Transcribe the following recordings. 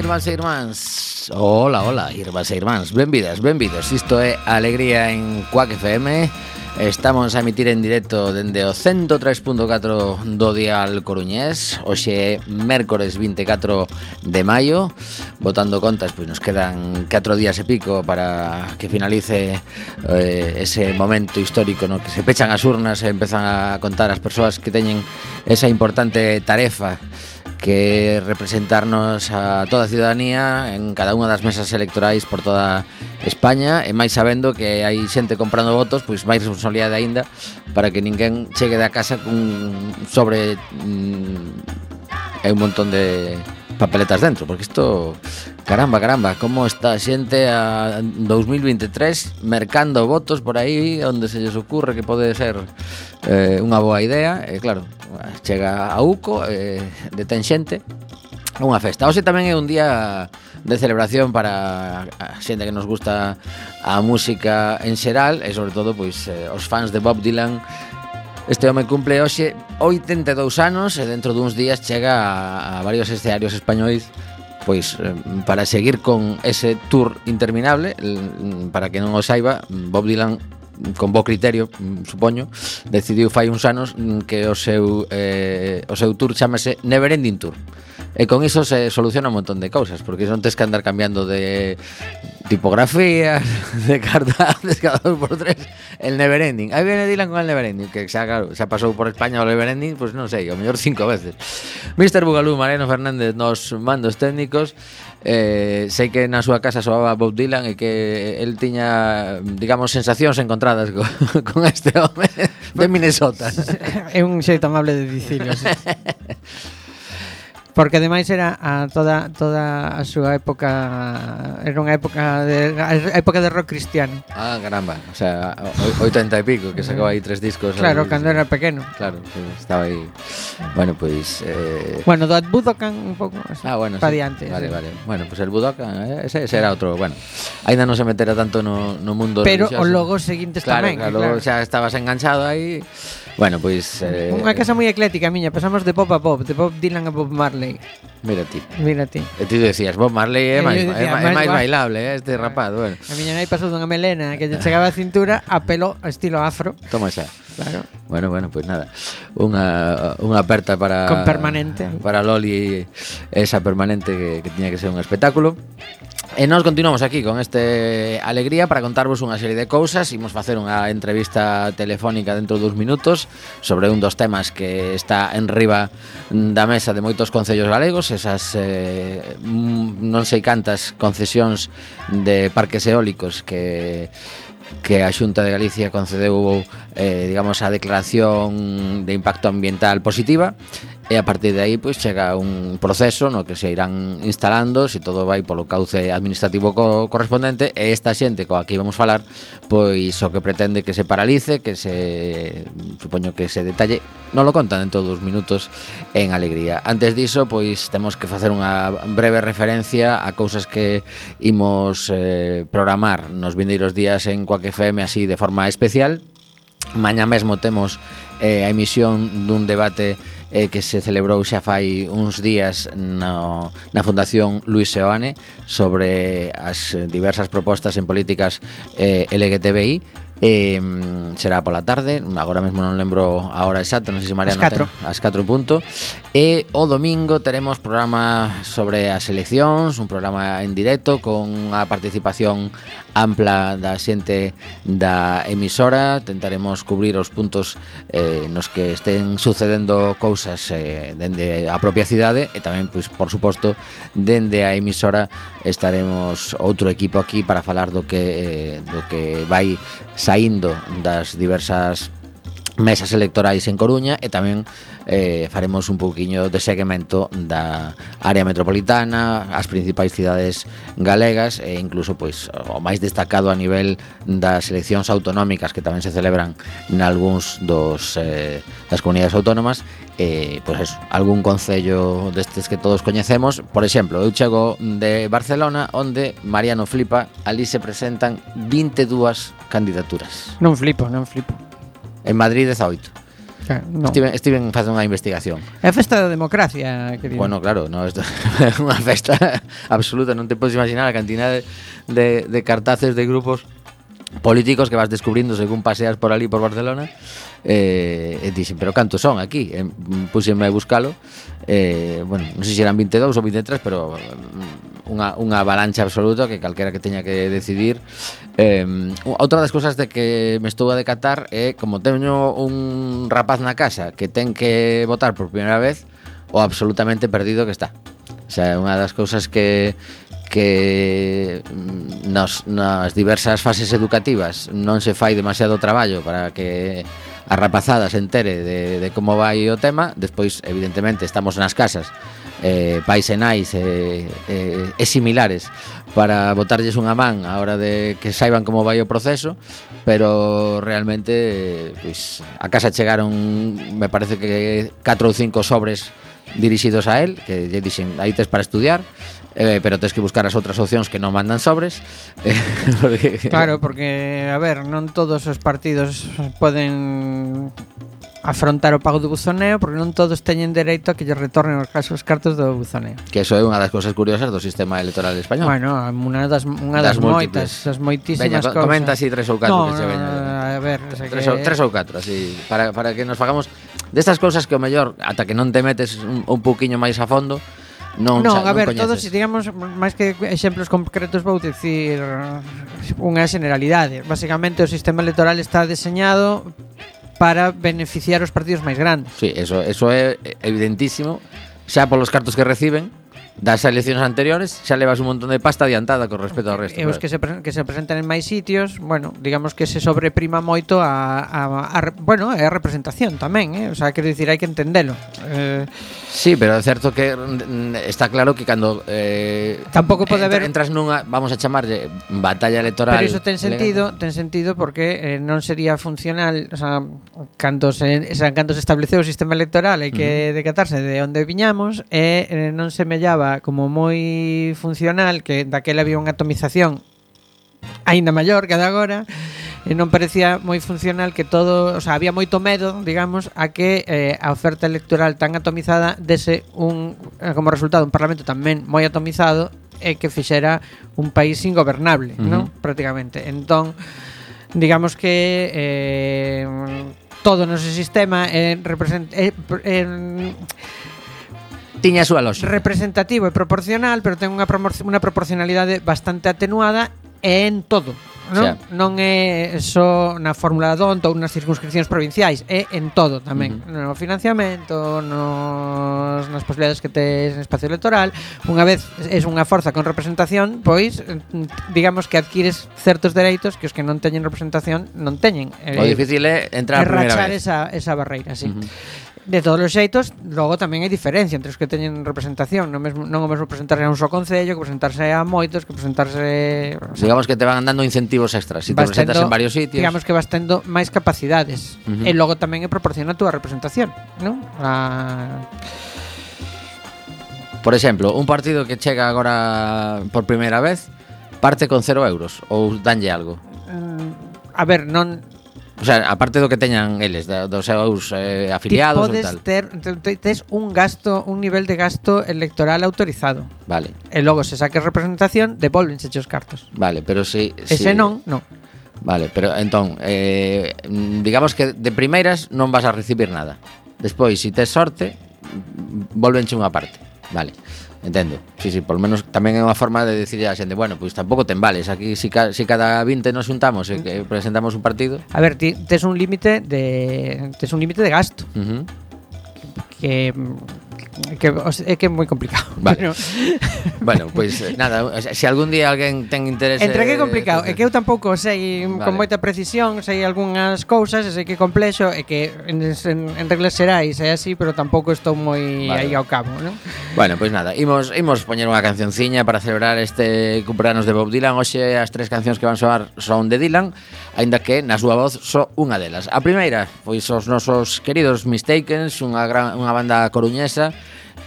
irmáns e irmáns Ola, ola, irmáns e irmáns Benvidas, benvidos. Isto é Alegría en Quack FM Estamos a emitir en directo dende o 103.4 do Dial Coruñés. Hoxe é mércores 24 de maio. Botando contas, pois nos quedan 4 días e pico Para que finalice eh, ese momento histórico No que se pechan as urnas e empezan a contar as persoas que teñen esa importante tarefa que representarnos a toda a ciudadanía en cada unha das mesas electorais por toda España. E máis sabendo que hai xente comprando votos, pois máis responsabilidade aínda para que ninguén chegue da casa cun sobre mm, é un montón de papeletas dentro, porque isto caramba, caramba, como está a xente a 2023 mercando votos por aí onde se lles ocurre que pode ser eh, unha boa idea, e claro, chega a Uco, eh, detén xente, unha festa. Hoxe tamén é un día de celebración para a xente que nos gusta a música en xeral e sobre todo pois eh, os fans de Bob Dylan Este home cumple hoxe 82 anos e dentro duns días chega a, a varios escenarios españois pois eh, para seguir con ese tour interminable, para que non o saiba, Bob Dylan con bo criterio, supoño, decidiu fai uns anos que o seu eh, o seu tour chamase Neverending Tour. E con iso se soluciona un montón de cousas, porque non tens que andar cambiando de tipografías, de cartazes cada dos por tres, el never ending. Aí viene Dylan con el never ending, que xa, claro, xa pasou por España o never ending, pois pues non sei, o mellor cinco veces. Mr. Bugalú, Mariano Fernández, nos mandos técnicos, eh, sei que na súa casa soaba Bob Dylan e que el tiña, digamos, sensacións encontradas co, con este home de Minnesota. É un xeito amable de dicirlo. Porque ademais era a toda toda a súa época era unha época de a época de rock cristiano. Ah, caramba, o sea, 80 e pico que sacaba aí tres discos. Claro, cando era pequeno. Claro, pues, estaba aí. Bueno, pois eh Bueno, do Budokan un pouco así. Ah, bueno, sí. diante. Vale, sí. vale. Bueno, pois pues el Budokan, eh, ese, ese era outro, bueno. Ainda non se metera tanto no no mundo Pero religioso. os logos seguintes claro, tamén. Claro, claro, o sea, estabas enganchado aí Bueno, pois... Eh... Unha casa moi eclética, miña. Pasamos de pop a pop, de Bob Dylan a Bob Marley. Mira ti. Mira ti. E ti decías, Bob Marley é máis, é máis bailable, eh, este rapaz. Bueno. A miña nai pasou dunha melena que lle chegaba a cintura a pelo estilo afro. Toma xa. Claro. Bueno, bueno, pois pues nada. Unha, unha aperta para... Con permanente. Para Loli, esa permanente que, que tiña que ser un espectáculo. E nós continuamos aquí con este alegría para contarvos unha serie de cousas. Imos facer unha entrevista telefónica dentro dos minutos Sobre un dos temas que está en riba da mesa de moitos concellos galegos Esas eh, mm, non sei cantas concesións de parques eólicos que que a Xunta de Galicia concedeu eh, digamos a declaración de impacto ambiental positiva. E a partir de aí pois chega un proceso no que se irán instalando, se todo vai polo cauce administrativo co correspondente e esta xente coa que íbamos falar, pois o que pretende que se paralice, que se supoño que se detalle, non lo contan en todos os minutos en alegría. Antes diso, pois temos que facer unha breve referencia a cousas que imos eh, programar nos vindeiros días en Coac FM así de forma especial. Mañá mesmo temos eh, a emisión dun debate eh, que se celebrou xa fai uns días no, na Fundación Luis Seoane sobre as diversas propostas en políticas eh, LGTBI eh, será pola tarde, agora mesmo non lembro a hora exacta, non sei se María as 4. as 4 punto. E o domingo teremos programa sobre as eleccións, un programa en directo con a participación ampla da xente da emisora, tentaremos cubrir os puntos eh, nos que estén sucedendo cousas eh, dende a propia cidade e tamén, pois, por suposto, dende a emisora estaremos outro equipo aquí para falar do que eh, do que vai saindo das diversas mesas electorais en Coruña e tamén eh, faremos un pouquiño de seguimento da área metropolitana, as principais cidades galegas e incluso pois o máis destacado a nivel das eleccións autonómicas que tamén se celebran nalgúns dos eh, das comunidades autónomas e pois eso, algún concello destes que todos coñecemos. Por exemplo, eu chego de Barcelona onde Mariano flipa, ali se presentan 22 candidaturas. Non flipo, non flipo. En Madrid 18. Claro, eh, no. Estiven, estiven facendo unha investigación. É a festa da democracia, querido. Bueno, claro, no, isto é unha festa absoluta, non te podes imaginar a cantidad de, de, de cartaces de grupos políticos que vas descubrindo según paseas por ali por Barcelona eh, e dixen, pero cantos son aquí? E, mm, puseme a buscalo. Eh, bueno, non sei se eran 22 ou 23 pero mm, unha, unha avalancha absoluta que calquera que teña que decidir. Eh, outra das cousas de que me estou a decatar é como teño un rapaz na casa que ten que votar por primeira vez o absolutamente perdido que está. O sea, unha das cousas que que nos, nas diversas fases educativas non se fai demasiado traballo para que a rapazada se entere de, de como vai o tema Despois, evidentemente, estamos nas casas eh, Pais e nais eh, eh, e similares Para botarlles unha man a hora de que saiban como vai o proceso Pero realmente, eh, pois, a casa chegaron, me parece que catro ou cinco sobres dirixidos a él Que lle dixen, aí tes para estudiar eh, pero tens que buscar as outras opcións que non mandan sobres. Eh, porque... Claro, porque, a ver, non todos os partidos poden afrontar o pago do buzoneo porque non todos teñen dereito a que lle retornen os casos cartos do buzoneo. Que eso é unha das cousas curiosas do sistema electoral español. Bueno, unha das unha das, das moitas, as moitísimas Veña, cousas. comenta así tres ou catro no, que se veña. A ver, o sea tres, que... ou, tres ou catro, así, para, para que nos fagamos destas cousas que o mellor ata que non te metes un, un poquiño máis a fondo, Non, non xa, a ver, coñeces. todos digamos máis que exemplos concretos vou dicir unha generalidade. Basicamente o sistema electoral está deseñado para beneficiar os partidos máis grandes. Sí, eso, eso é evidentísimo, xa polos cartos que reciben, das eleccións anteriores xa levas un montón de pasta adiantada con respecto ao resto. E os que se, que se presentan en máis sitios, bueno, digamos que se sobreprima moito a, a, a, a bueno, é a representación tamén, eh? o sea, quero dicir, hai que entendelo. Eh, sí, pero é certo que está claro que cando eh, tampouco pode haber entras nunha, vamos a chamarlle batalla electoral. Pero iso ten sentido, legal. ten sentido porque eh, non sería funcional, o sea, cando se, cando se estableceu o sistema electoral hai que uh -huh. decatarse de onde viñamos e eh, non semellaba como moi funcional, que daquela había unha atomización aínda maior que a de agora, e non parecía moi funcional que todo, o sea, había moito medo, digamos, a que eh, a oferta electoral tan atomizada dese un eh, como resultado un parlamento tamén moi atomizado e que fixera un país ingobernable, uh -huh. non? Prácticamente. Entón, digamos que eh, todo no sistema é, representa eh, eh, eh tiña a súa loxa. Representativo e proporcional, pero ten unha, unha proporcionalidade bastante atenuada e en todo. Non, xa. non é só na fórmula do onto ou nas circunscripcións provinciais, é en todo tamén, uh -huh. no financiamento, nos nas posibilidades que tes en espacio electoral. Unha vez es unha forza con representación, pois digamos que adquires certos dereitos que os que non teñen representación non teñen. O difícil é entrar a primeira vez. esa esa barreira, sí. Uh -huh. De todos os xeitos, logo tamén hai diferencia entre os que teñen representación, non, mesmo, non o mesmo presentarse a un só concello, que presentarse a moitos, que presentarse... O sea, digamos que te van dando incentivos extras, se si te presentas tendo, en varios sitios. Digamos que vas tendo máis capacidades, uh -huh. e logo tamén é proporciona a túa representación, non? A... Por exemplo, un partido que chega agora por primeira vez, parte con cero euros, ou danlle algo? Mm, a ver, non O sea, aparte do que teñan eles, da, dos seus eh, afiliados e podes tal. Ter, tes un gasto, un nivel de gasto electoral autorizado. Vale. E logo se saque representación, devolvense os cartos. Vale, pero se... Si, Ese si... non, non. Vale, pero entón, eh, digamos que de primeiras non vas a recibir nada. Despois, se si tes sorte, volvenche unha parte. Vale. Entendo. Sí, sí, por lo menos tamén é unha forma de decirle a xente, bueno, pois pues, tampouco ten vales, aquí si, ca, si cada 20 nos juntamos e que presentamos un partido. A ver, ti tes un límite de tes un límite de gasto. Uh -huh. que, que que é que é moi complicado. Vale. Pero... bueno, pois pues, nada, se algún día alguén ten interese Entre que é complicado, é que eu tampouco sei vale. con moita precisión, sei algunhas cousas, sei que é complexo e que en, en, en reglas xerais é así, pero tampouco estou moi vale. aí ao cabo, non? Bueno, pois pues nada, imos imos poñer unha cancionciña para celebrar este cumpleanos de Bob Dylan. Hoxe as tres cancións que van soar son de Dylan, aínda que na súa voz só unha delas. A primeira pois os nosos queridos Mistakens, unha gran unha banda coruñesa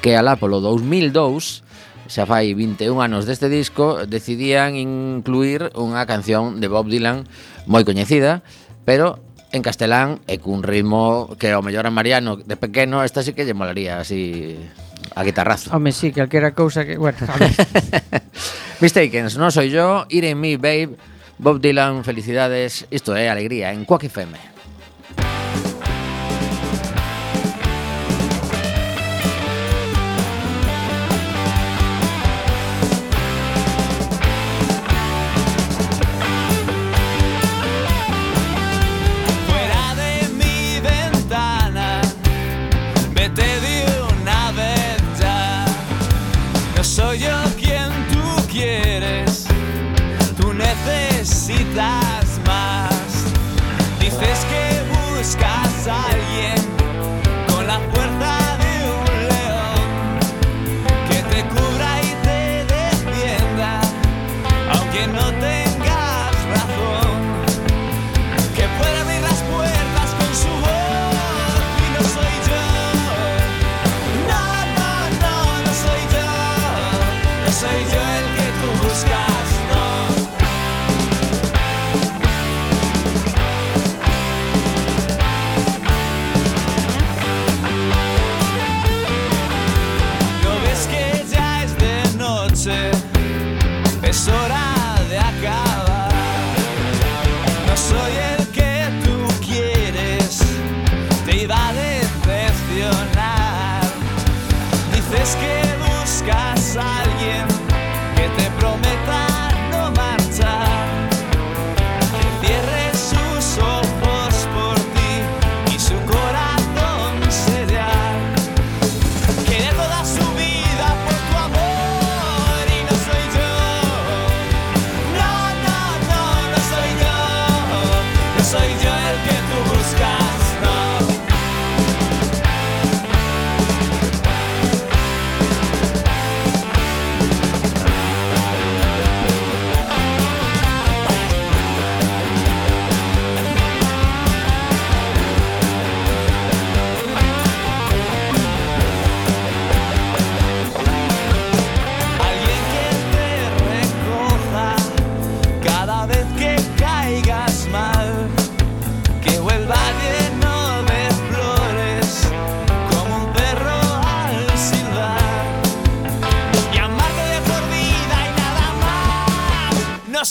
Que alá polo 2002 xa fai 21 anos deste disco decidían incluir unha canción de Bob Dylan moi coñecida pero en castelán e cun ritmo que ao mellor a Mariano de pequeno esta sí que lle molaría así a guitarrazo Home, sí, calquera cousa que... Bueno, a Mistakens, non soy yo, Ir en me, babe Bob Dylan, felicidades, isto é alegría en Quack FM. Más. Dices que buscas a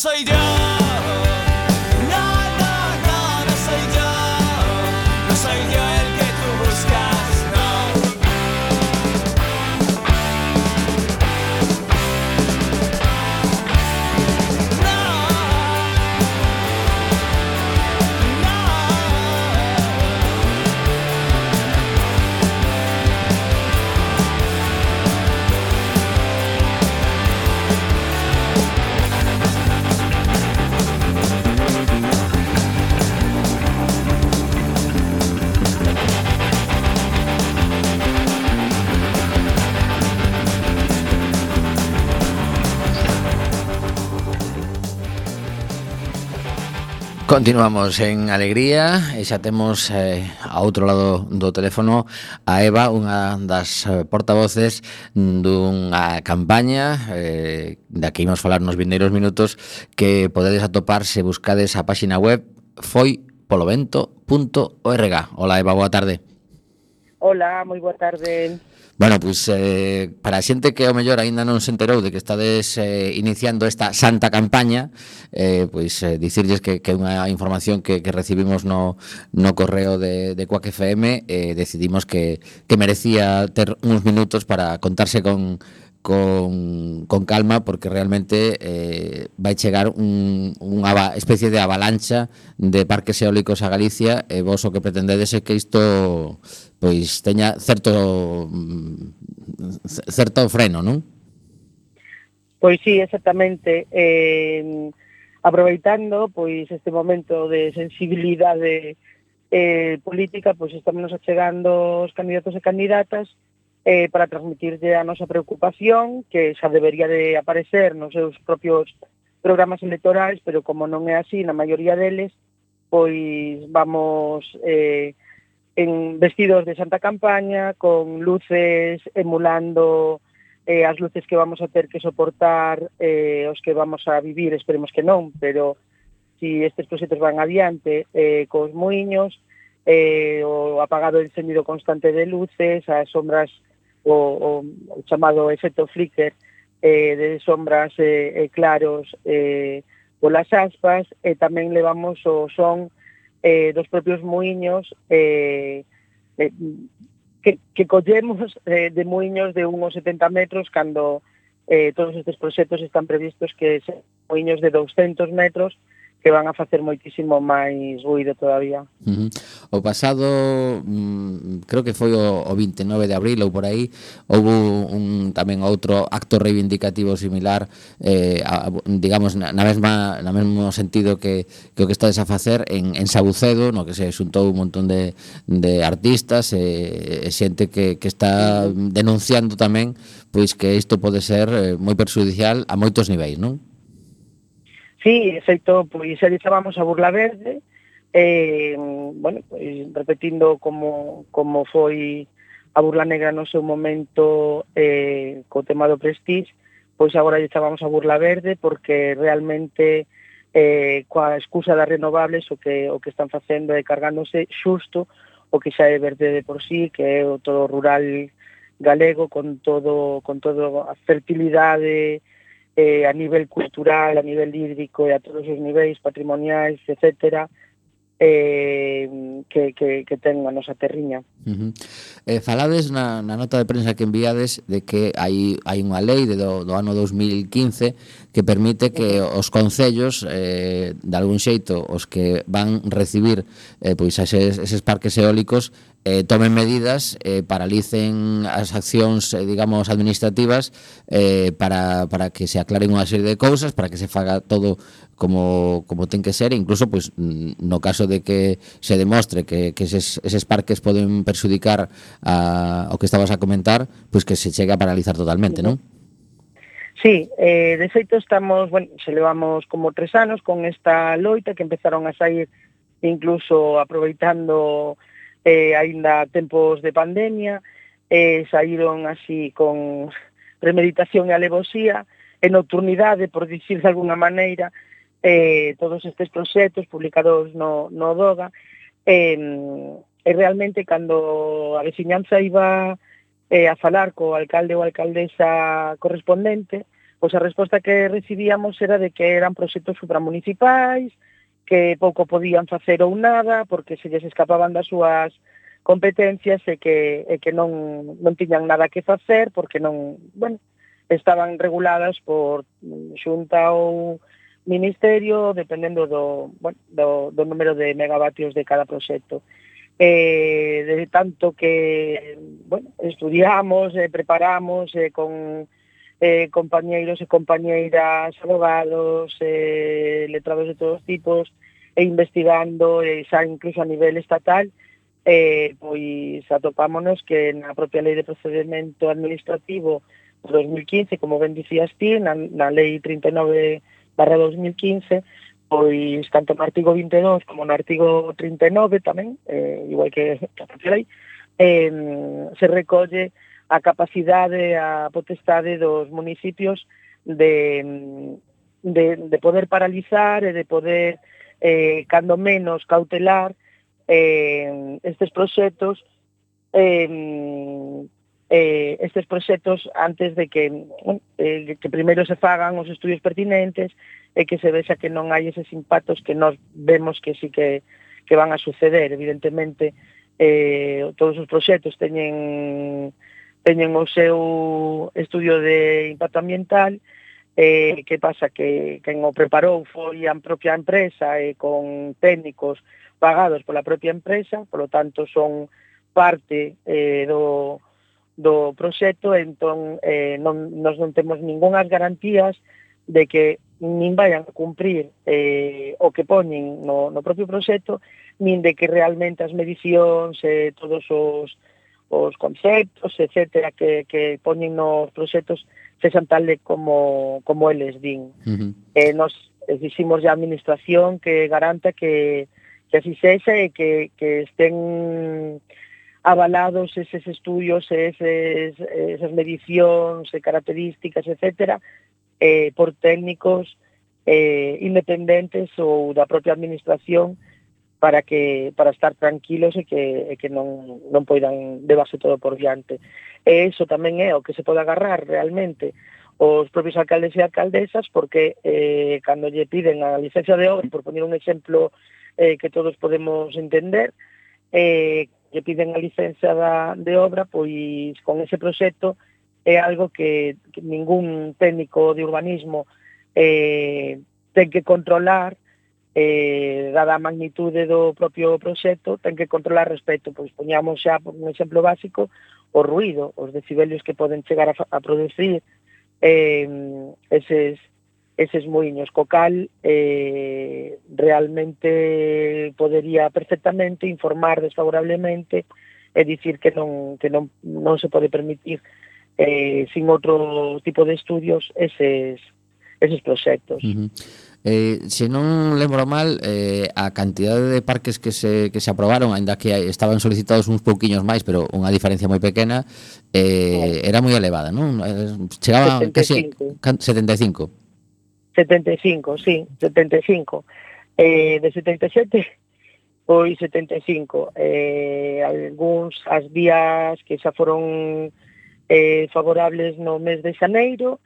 olsaydı Continuamos en alegría e xa temos eh, a outro lado do teléfono a Eva, unha das eh, portavoces dunha campaña eh, da que imos falar nos vindeiros minutos que podedes atopar se buscades a páxina web foipolovento.org Ola Eva, boa tarde. Ola, moi boa tarde. Bueno, pois eh, para a xente que ao mellor aínda non se enterou de que estades eh, iniciando esta santa campaña eh, Pois eh, dicirlles que, que unha información que, que recibimos no, no correo de, de Quack FM eh, Decidimos que, que merecía ter uns minutos para contarse con con, con calma porque realmente eh, vai chegar un, unha especie de avalancha de parques eólicos a Galicia e vos o que pretendedes é que isto pois teña certo mm, certo freno, non? Pois sí, exactamente. Eh, aproveitando pois este momento de sensibilidade eh, política, pois estamos achegando os candidatos e candidatas eh, para transmitirlle a nosa preocupación, que xa debería de aparecer nos seus propios programas electorais, pero como non é así na maioría deles, pois vamos eh, en vestidos de santa campaña, con luces emulando eh, as luces que vamos a ter que soportar eh, os que vamos a vivir, esperemos que non, pero si estes proxectos van adiante eh, cos moinhos, eh, o apagado e encendido constante de luces, as sombras o, o, o chamado efecto flicker eh, de sombras eh, eh, claros eh, polas aspas e tamén levamos o son eh, dos propios muiños eh, eh, que, que collemos eh, de muiños de unos 70 metros cando eh, todos estes proxectos están previstos que se muiños de 200 metros que van a facer moitísimo máis ruido todavía. Uh -huh. O pasado, mm, creo que foi o, o 29 de abril ou por aí, houve un, tamén outro acto reivindicativo similar, eh, a, digamos, na, na mesma, na mesmo sentido que, que o que estades a facer en, en Sabucedo, no que se xuntou un montón de, de artistas e, e xente que, que está denunciando tamén pois que isto pode ser eh, moi perjudicial a moitos niveis, non? Sí, excepto, pois, ali estábamos a Burla Verde, eh, bueno, pois, repetindo como, como foi a Burla Negra no seu momento eh, co tema do Prestige, pois agora lle estábamos a Burla Verde porque realmente eh, coa excusa das renovables o que, o que están facendo é cargándose xusto o que xa é verde de por sí, que é o todo rural galego con todo con todo a fertilidade eh, a nivel cultural, a nivel hídrico e a todos os niveis patrimoniais, etcétera, eh, que, que, que ten a nosa terriña. Uh -huh. eh, falades na, na nota de prensa que enviades de que hai, hai unha lei de do, do ano 2015 que permite que os concellos eh, de algún xeito os que van recibir eh, pois eses, eses parques eólicos eh, tomen medidas, eh, paralicen as accións, eh, digamos, administrativas eh, para, para que se aclaren unha serie de cousas, para que se faga todo como, como ten que ser, e incluso pues, no caso de que se demostre que, que eses, eses parques poden perxudicar a, o que estabas a comentar, pues que se chegue a paralizar totalmente, non? Sí, eh, de feito estamos, bueno, se levamos como tres anos con esta loita que empezaron a sair incluso aproveitando eh, aínda tempos de pandemia, eh, saíron así con premeditación e alevosía, e nocturnidade, por dicir de alguna maneira, eh, todos estes proxectos publicados no, no DOGA, eh, e realmente cando a veciñanza iba eh, a falar co alcalde ou alcaldesa correspondente, pois a resposta que recibíamos era de que eran proxectos supramunicipais, que pouco podían facer ou nada, porque se lles escapaban das súas competencias e que, e que non, non tiñan nada que facer, porque non, bueno, estaban reguladas por xunta ou ministerio, dependendo do, bueno, do, do número de megavatios de cada proxecto eh, de tanto que bueno, estudiamos, eh, preparamos eh, con eh, compañeiros e compañeiras, abogados, eh, letrados de todos tipos, e investigando eh, xa incluso a nivel estatal, eh, pois atopámonos que na propia Lei de Procedimento Administrativo 2015, como ben dicías ti, na, na Lei 39 barra 2015, pois tanto no artigo 22 como no artigo 39 tamén, eh, igual que a partir aí, eh, se recolle a capacidade, a potestade dos municipios de, de, de poder paralizar e de poder, eh, cando menos, cautelar eh, estes proxectos eh, eh, estes proxectos antes de que, bueno, eh, que primeiro se fagan os estudios pertinentes, e que se vexa que non hai eses impactos que nós vemos que sí que, que van a suceder. Evidentemente, eh, todos os proxectos teñen teñen o seu estudio de impacto ambiental eh, que pasa que quen o preparou foi a propia empresa e eh, con técnicos pagados pola propia empresa, polo tanto son parte eh, do, do proxecto, entón eh, non, nos non temos ningunhas garantías de que nin vayan a cumprir eh, o que poñen no, no propio proxecto, nin de que realmente as medicións, eh, todos os, os conceptos, etcétera, que, que poñen nos proxectos sexan tal de como, como eles din. Uh -huh. eh, nos exiximos dicimos a administración que garanta que, que así sexa e que, que estén avalados eses estudios, eses, esas medicións e características, etcétera, eh, por técnicos eh, independentes ou da propia administración para que para estar tranquilos e que, e que non, non poidan levarse todo por diante. E iso tamén é o que se pode agarrar realmente os propios alcaldes e alcaldesas porque eh, cando lle piden a licencia de obra, por poner un exemplo eh, que todos podemos entender, eh, lle piden a licencia da, de obra, pois con ese proxecto é algo que, que ningún técnico de urbanismo eh, ten que controlar eh, dada a magnitude do propio proxecto, ten que controlar respecto, pois poñamos xa por un exemplo básico, o ruido, os decibelios que poden chegar a, a producir eh, eses, eses moinhos, co cal eh, realmente podería perfectamente informar desfavorablemente e dicir que non, que non, non se pode permitir eh, sin outro tipo de estudios eses, eses proxectos. Uh -huh. Eh, se non lembro mal eh, a cantidade de parques que se, que se aprobaron ainda que estaban solicitados uns pouquiños máis pero unha diferencia moi pequena eh, era moi elevada non? Eh, chegaba 75. casi 75 75, sí, 75 eh, de 77 pois 75 eh, algúns as vías que xa foron eh, favorables no mes de xaneiro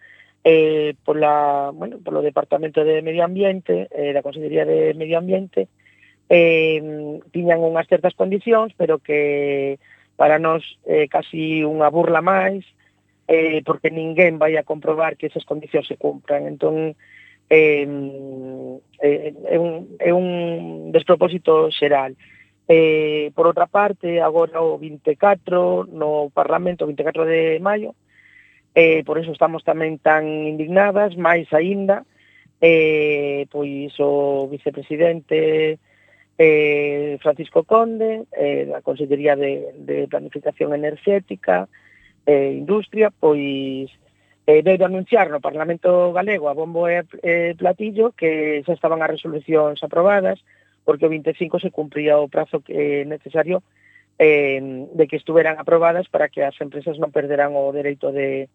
eh, pola, bueno, polo Departamento de Medio Ambiente, eh, da Consellería de Medio Ambiente, eh, tiñan unhas certas condicións, pero que para nós eh, casi unha burla máis, eh, porque ninguén vai a comprobar que esas condicións se cumpran. Entón, eh, eh, é, un, é un despropósito xeral. Eh, Eh, por outra parte, agora o 24 no Parlamento, o 24 de maio, eh, por iso estamos tamén tan indignadas, máis aínda, eh, pois o vicepresidente eh, Francisco Conde, eh, da Consellería de, de Planificación Energética e eh, Industria, pois eh, de anunciar no Parlamento Galego a bombo e eh, platillo que xa estaban as resolucións aprobadas porque o 25 se cumpría o prazo que necesario eh, de que estuveran aprobadas para que as empresas non perderan o dereito de,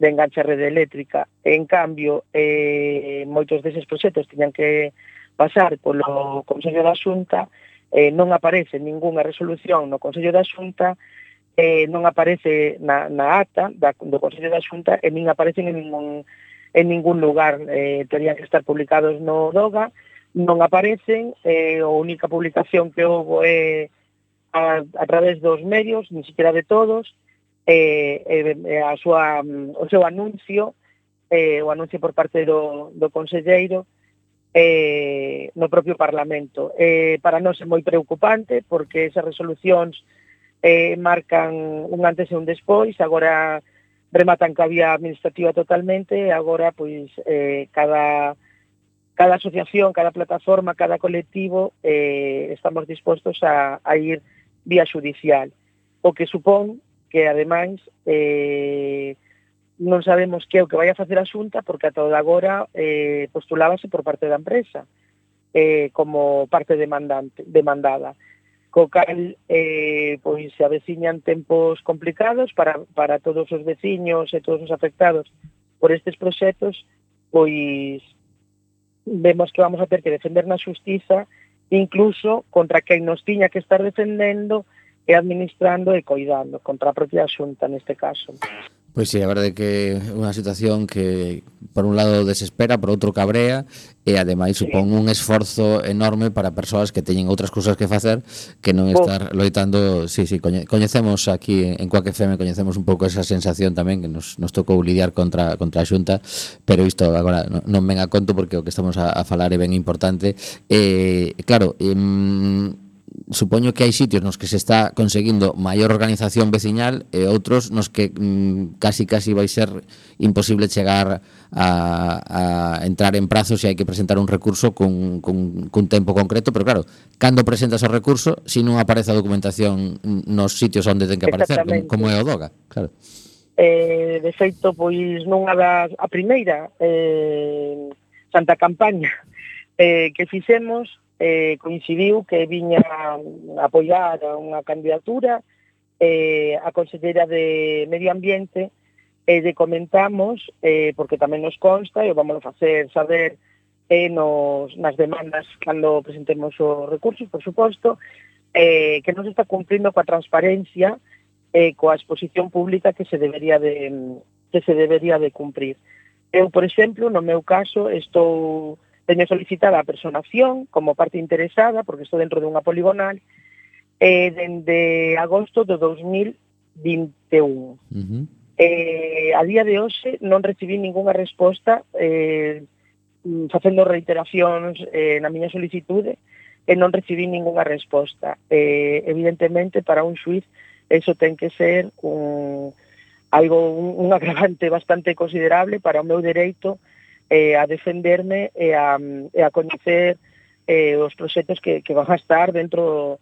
de enganche a rede eléctrica. En cambio, eh, moitos deses proxectos tiñan que pasar polo Consello da Xunta, eh, non aparece ningunha resolución no Consello da Xunta, eh, non aparece na, na ata da, do Consello da Xunta e nin aparecen en ningún, en ningún lugar. Eh, terían que estar publicados no DOGA, non aparecen, eh, a única publicación que houve é eh, a, a través dos medios, ni siquiera de todos, eh, eh, a súa, o seu anuncio, eh, o anuncio por parte do, do Conselleiro, eh, no propio Parlamento. Eh, para nós é moi preocupante, porque esas resolucións eh, marcan un antes e un despois, agora rematan que había administrativa totalmente, agora, pois, eh, cada cada asociación, cada plataforma, cada colectivo eh, estamos dispostos a, a ir vía judicial. O que supón que, ademais, eh, non sabemos que é o que vai a facer a Xunta porque a toda agora eh, postulábase por parte da empresa eh, como parte demandante, demandada. Co cal, eh, pois se aveciñan tempos complicados para, para todos os veciños e todos os afectados por estes proxectos, pois vemos que vamos a ter que defender na xustiza incluso contra quen nos tiña que estar defendendo e administrando e coidando, contra a propia xunta neste caso. Pois sí, a verdade que é unha situación que por un lado desespera, por outro cabrea e ademais supón un esforzo enorme para persoas que teñen outras cousas que facer que non estar loitando. Sí, sí, coñe, coñecemos aquí en Coaque FM coñecemos un pouco esa sensación tamén que nos, nos tocou lidiar contra contra a Xunta, pero isto agora non, non ven a conto porque o que estamos a, a falar é ben importante. Eh, claro, eh, supoño que hai sitios nos que se está conseguindo maior organización veciñal e outros nos que mm, casi casi vai ser imposible chegar a, a entrar en prazos se hai que presentar un recurso cun, cun, cun tempo concreto, pero claro, cando presentas o recurso, se si non aparece a documentación nos sitios onde ten que aparecer, como é o DOGA, claro. Eh, de feito, pois non das, a primeira eh, Santa Campaña eh, que fixemos eh, coincidiu que viña a apoiar a unha candidatura eh, a Consellera de Medio Ambiente e eh, de comentamos, eh, porque tamén nos consta, e o vamos a facer saber eh, nos, nas demandas cando presentemos os recursos, por suposto, eh, que non se está cumprindo coa transparencia e eh, coa exposición pública que se debería de, que se debería de cumprir. Eu, por exemplo, no meu caso, estou teño solicitada a personación como parte interesada, porque estou dentro dunha poligonal, eh, dende agosto do 2021. Uh -huh. eh, a día de hoxe non recibí ningunha resposta eh, facendo reiteracións eh, na miña solicitude e non recibí ningunha resposta. Eh, evidentemente, para un xuiz, eso ten que ser un, algo un, un agravante bastante considerable para o meu dereito eh, a defenderme e a, e a coñecer eh, os proxectos que, que van a estar dentro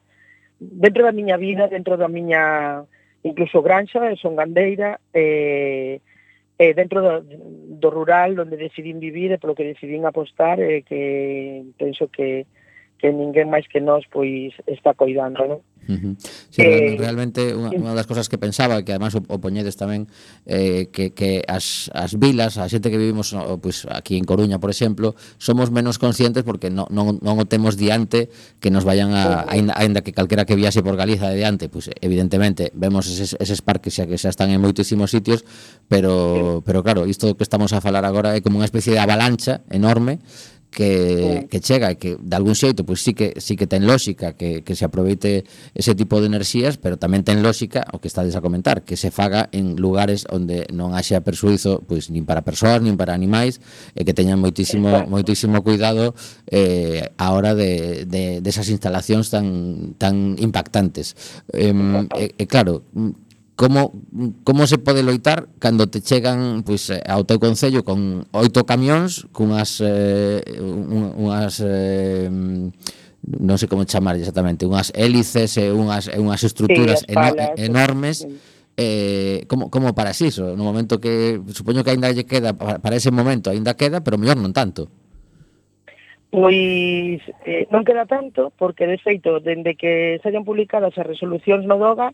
dentro da miña vida, dentro da miña incluso granxa, eh, son gandeira, eh, eh, dentro do, do rural onde decidín vivir e polo que decidín apostar e eh, que penso que, que ninguén máis que nós pois está coidando, non? Uh -huh. Sí, eh, realmente unha, unha das cosas que pensaba que además o, o poñedes tamén eh, que, que as, as vilas a xente que vivimos no, pues, aquí en Coruña por exemplo, somos menos conscientes porque non, non, non o temos diante que nos vayan a, ainda, ainda que calquera que viase por Galiza de diante pues, evidentemente vemos eses, eses parques xa que xa están en moitísimos sitios pero, pero claro, isto que estamos a falar agora é como unha especie de avalancha enorme que, sí. que chega e que de algún xeito pois sí que sí que ten lógica que, que se aproveite ese tipo de enerxías, pero tamén ten lógica o que estades a comentar, que se faga en lugares onde non haxa persuizo pois nin para persoas, nin para animais e que teñan moitísimo Exacto. moitísimo cuidado eh, a hora de, de, de esas instalacións tan tan impactantes. Eh, e, e claro, como, como se pode loitar cando te chegan pois, ao teu concello con oito camións cunhas eh, unhas eh, non sei como chamar exactamente unhas hélices e unhas, e unhas estruturas sí, eno enormes sí. eh, como, como para iso no momento que supoño que aínda lle queda para ese momento aínda queda pero mellor non tanto Pois eh, non queda tanto porque de feito dende que se hayan publicadas as resolucións no DOGA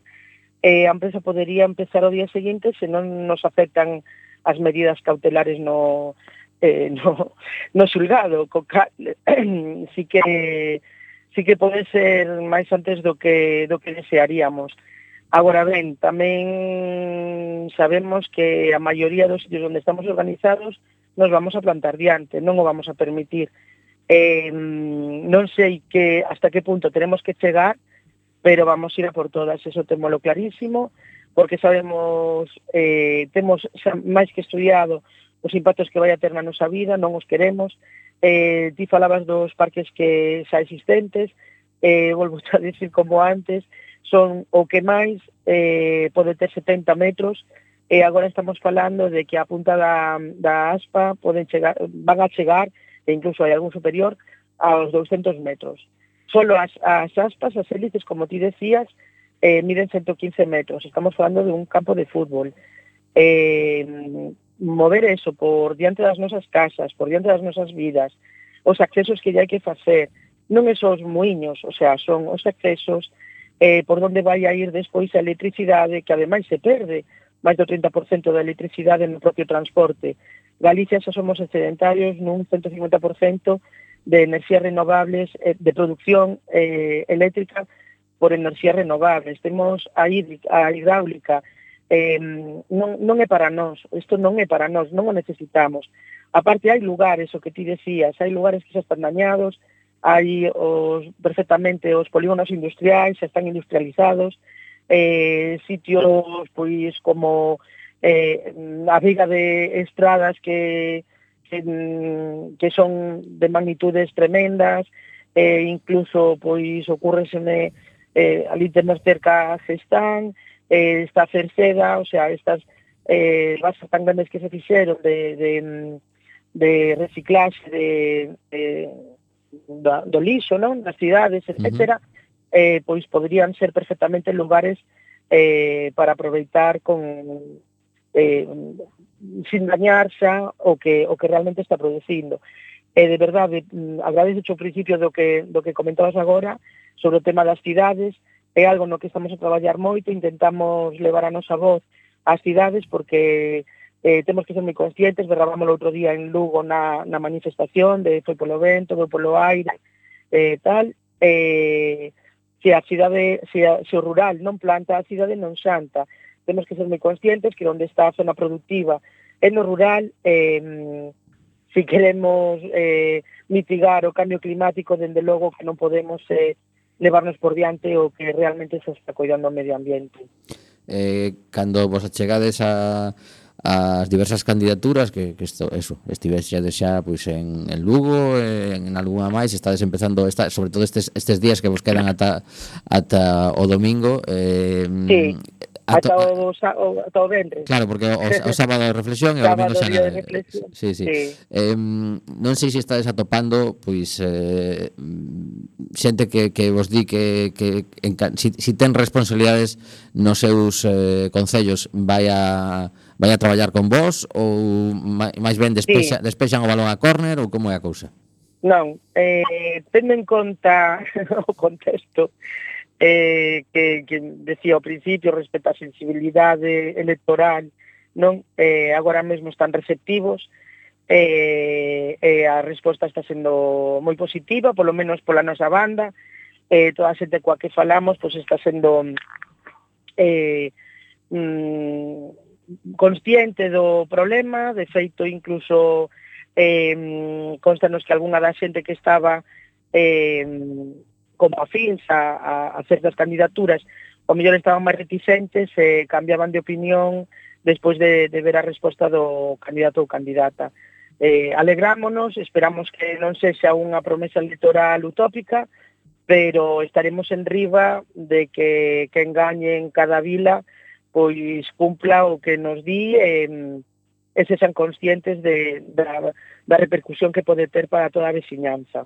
eh, a empresa podería empezar o día seguinte se non nos afectan as medidas cautelares no, eh, no, no xulgado. Co sí que sí que pode ser máis antes do que, do que desearíamos. Agora ben, tamén sabemos que a maioría dos sitios onde estamos organizados nos vamos a plantar diante, non o vamos a permitir. Eh, non sei que hasta que punto tenemos que chegar, pero vamos a ir a por todas, eso temolo clarísimo, porque sabemos, eh, temos xa máis que estudiado os impactos que vai a ter na nosa vida, non os queremos. Eh, ti falabas dos parques que xa existentes, eh, volvo a decir como antes, son o que máis eh, pode ter 70 metros, e agora estamos falando de que a punta da, da aspa poden chegar, van a chegar, e incluso hai algún superior, aos 200 metros. Solo as, as aspas, as hélices, como ti decías, eh, miden 115 metros. Estamos falando de un campo de fútbol. Eh, mover eso por diante das nosas casas, por diante das nosas vidas, os accesos que hai que facer, non é só os muiños, o sea, son os accesos eh, por onde vai a ir despois a electricidade, que ademais se perde máis do 30% da electricidade no propio transporte. Galicia xa somos excedentarios nun 150% de enerxías renovables, eh, de producción eh, eléctrica por enerxías renovables. Temos a, hídrica, a hidráulica, eh, non, non é para nós, isto non é para nós, non o necesitamos. Aparte, hai lugares, o que ti decías, hai lugares que xa están dañados, hai os, perfectamente os polígonos industriais, xa están industrializados, eh, sitios pois como eh, a viga de estradas que que son de magnitudes tremendas, eh, incluso pois ocurrenseme eh, ali temos cerca Gestán, eh, está Cerceda, o sea, estas eh, basas tan grandes que se fixeron de, de, de reciclaxe de, de, do, do lixo, non? das cidades, etc., uh -huh. eh, pois poderían ser perfectamente lugares eh, para aproveitar con eh, sin dañar xa o que, o que realmente está producindo. E de verdade, mm, agradezo o principio do que, do que comentabas agora sobre o tema das cidades, é algo no que estamos a traballar moito, intentamos levar a nosa voz ás cidades porque eh, temos que ser moi conscientes, berrábamos outro día en Lugo na, na manifestación de foi polo vento, foi polo aire, eh, tal, eh, se a cidade, se, a, se o rural non planta, a cidade non xanta temos que ser moi conscientes que onde está a zona productiva é no rural, eh, si queremos eh, mitigar o cambio climático, dende logo que non podemos eh, levarnos por diante o que realmente se está cuidando o medio ambiente. Eh, cando vos achegades a as diversas candidaturas que, que isto, eso, estives xa, xa pois, en, en Lugo, en, en alguna máis estades empezando, esta, sobre todo estes, estes días que vos quedan ata, ata o domingo eh, sí ata o, o, ata o ventre. Claro, porque o, o sábado de reflexión e o domingo xa nada. Sí, sí. sí. Eh, non sei se estades atopando pois eh, xente que, que vos di que, que en, si, si ten responsabilidades nos seus eh, concellos vai a vai a traballar con vos ou máis ben despexa, sí. despexan o balón a córner ou como é a cousa? Non, eh, tendo en conta o contexto eh, que, que decía ao principio respecto á sensibilidade electoral non? Eh, agora mesmo están receptivos eh, eh, a resposta está sendo moi positiva, polo menos pola nosa banda, eh, toda a xente coa que falamos pois está sendo eh, mm, consciente do problema, de feito incluso eh, constanos que algunha da xente que estaba eh, como afins a, a, a certas candidaturas, o mellor estaban máis reticentes e cambiaban de opinión despois de, de ver a resposta do candidato ou candidata. Eh, alegrámonos, esperamos que non sexa unha promesa electoral utópica, pero estaremos en riba de que, que engañen cada vila pois cumpla o que nos di e, e se sean conscientes de, da, da repercusión que pode ter para toda a veciñanza.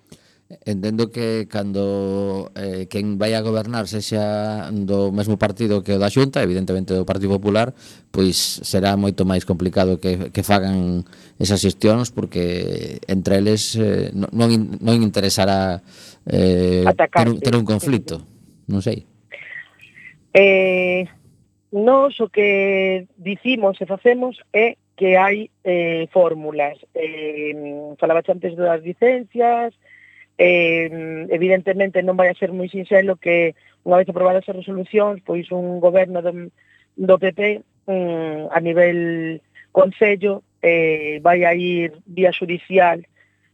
Entendo que cando eh, quen vai a gobernar sexa do mesmo partido que o da Xunta, evidentemente do Partido Popular, pois será moito máis complicado que, que fagan esas xestións porque entre eles eh, non, non interesará eh, ter, ter un conflito, non sei. Eh, nós o que dicimos e facemos é que hai eh, fórmulas. Eh, falaba antes das licencias, eh, evidentemente non vai a ser moi sinxelo que unha vez aprobadas as resolucións, pois un goberno do, do PP um, mm, a nivel Concello eh, vai a ir vía judicial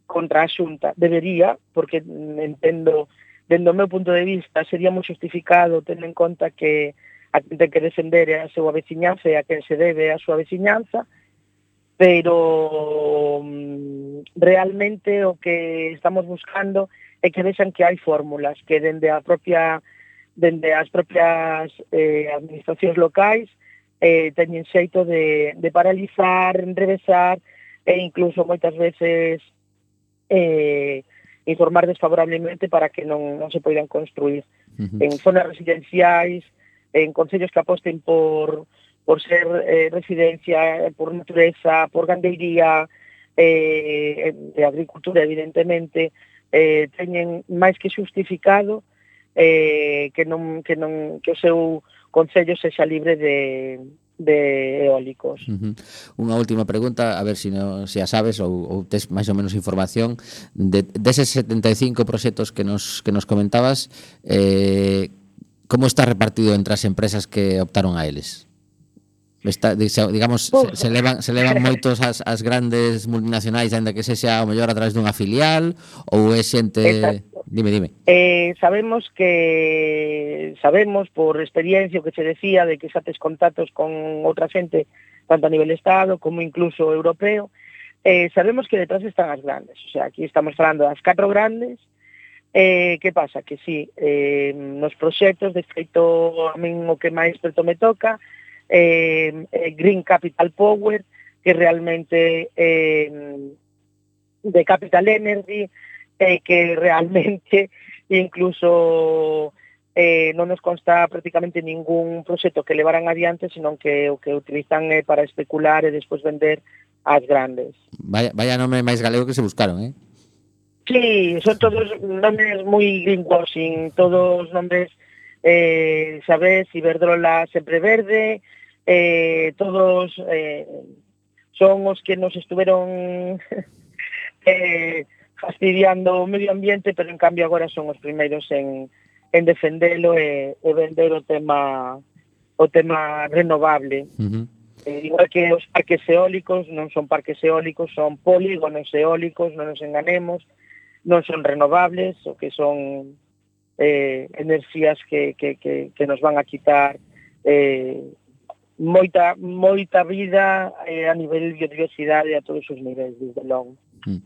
contra a Xunta. Debería, porque entendo, dentro do meu punto de vista, sería moi justificado tendo en conta que a ten que defender a súa veciñanza e a quen se debe a súa veciñanza, pero mm, realmente o que estamos buscando é que vexan que hai fórmulas que dende a propia dende as propias eh, administracións locais eh, teñen xeito de, de paralizar, enrevesar e incluso moitas veces eh, informar desfavorablemente para que non, non se poidan construir uh -huh. en zonas residenciais, en concellos que aposten por, por ser eh, residencia, eh, por natureza, por gandeiría, eh, de agricultura, evidentemente, eh, teñen máis que justificado eh, que, non, que, non, que o seu Concello sexa libre de, de eólicos. Uh -huh. Unha última pregunta, a ver se si no, si a sabes ou, ou tes máis ou menos información de deses 75 proxectos que nos que nos comentabas, eh como está repartido entre as empresas que optaron a eles? Está, digamos, se, pois. se, levan, se levan moitos as, as grandes multinacionais, aínda que se xa o mellor a través dunha filial, ou é xente... Exacto. Dime, dime. Eh, sabemos que, sabemos por experiencia que se decía de que xa tes contactos con outra xente, tanto a nivel Estado como incluso europeo, eh, sabemos que detrás están as grandes, o sea, aquí estamos falando das catro grandes, Eh, que pasa? Que si sí, eh, nos proxectos, de feito, a min o que máis preto me toca, Eh, eh, Green Capital Power, que realmente eh, de Capital Energy, eh, que realmente incluso eh, non nos consta prácticamente ningún proxecto que levaran adiante, senón que o que utilizan eh, para especular e despois vender as grandes. Vaya, vaya nome máis galego que se buscaron, eh? Sí, son todos nomes moi greenwashing, todos nomes, eh, sabes, Iberdrola sempre verde, eh, todos eh, son os que nos estuveron eh, fastidiando o medio ambiente, pero en cambio agora son os primeiros en, en defendelo e, e vender o tema o tema renovable. Uh -huh. eh, igual que os parques eólicos, non son parques eólicos, son polígonos eólicos, non nos enganemos, non son renovables, o que son eh, enerxías que, que, que, que nos van a quitar eh, moita moita vida eh, a nivel de biodiversidade a todos os niveis, desde logo. Mm.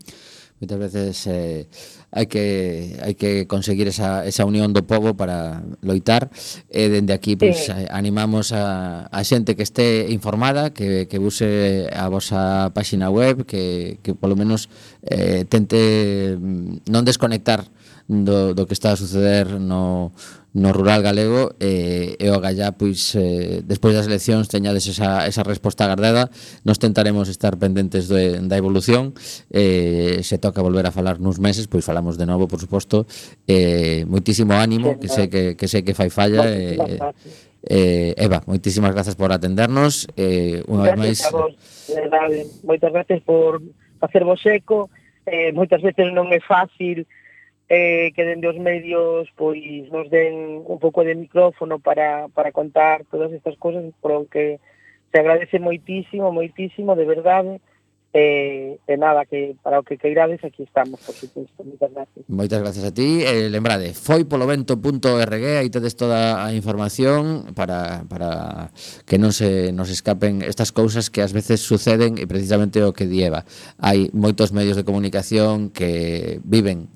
Moitas veces eh, hai que hai que conseguir esa, esa unión do povo para loitar e eh, dende aquí pois, sí. animamos a, a xente que este informada que, que use a vosa páxina web que, que polo menos eh, tente mm, non desconectar eh, do, do que está a suceder no, no rural galego e, e o Gallá, pois, eh, despois das eleccións teñades esa, esa resposta agardada. Nos tentaremos estar pendentes de, da evolución. Eh, se toca volver a falar nos meses pois falamos de novo, por suposto. Eh, moitísimo ánimo, que sei que, que sei que fai falla e, eh, eh, Eva, moitísimas grazas por atendernos. Eh, unha vez máis verdade, moitas gracias por facer vos eco. Eh, moitas veces non é fácil eh, que dende os medios pois nos den un pouco de micrófono para, para contar todas estas cosas, por que se agradece moitísimo, moitísimo, de verdade, E, eh, e eh, nada, que para o que queirades aquí estamos, por supuesto. Moitas gracias. Moitas gracias a ti. Eh, lembrade, foi foipolovento.org, aí tedes toda a información para, para que non se nos escapen estas cousas que ás veces suceden e precisamente o que dieva. Hai moitos medios de comunicación que viven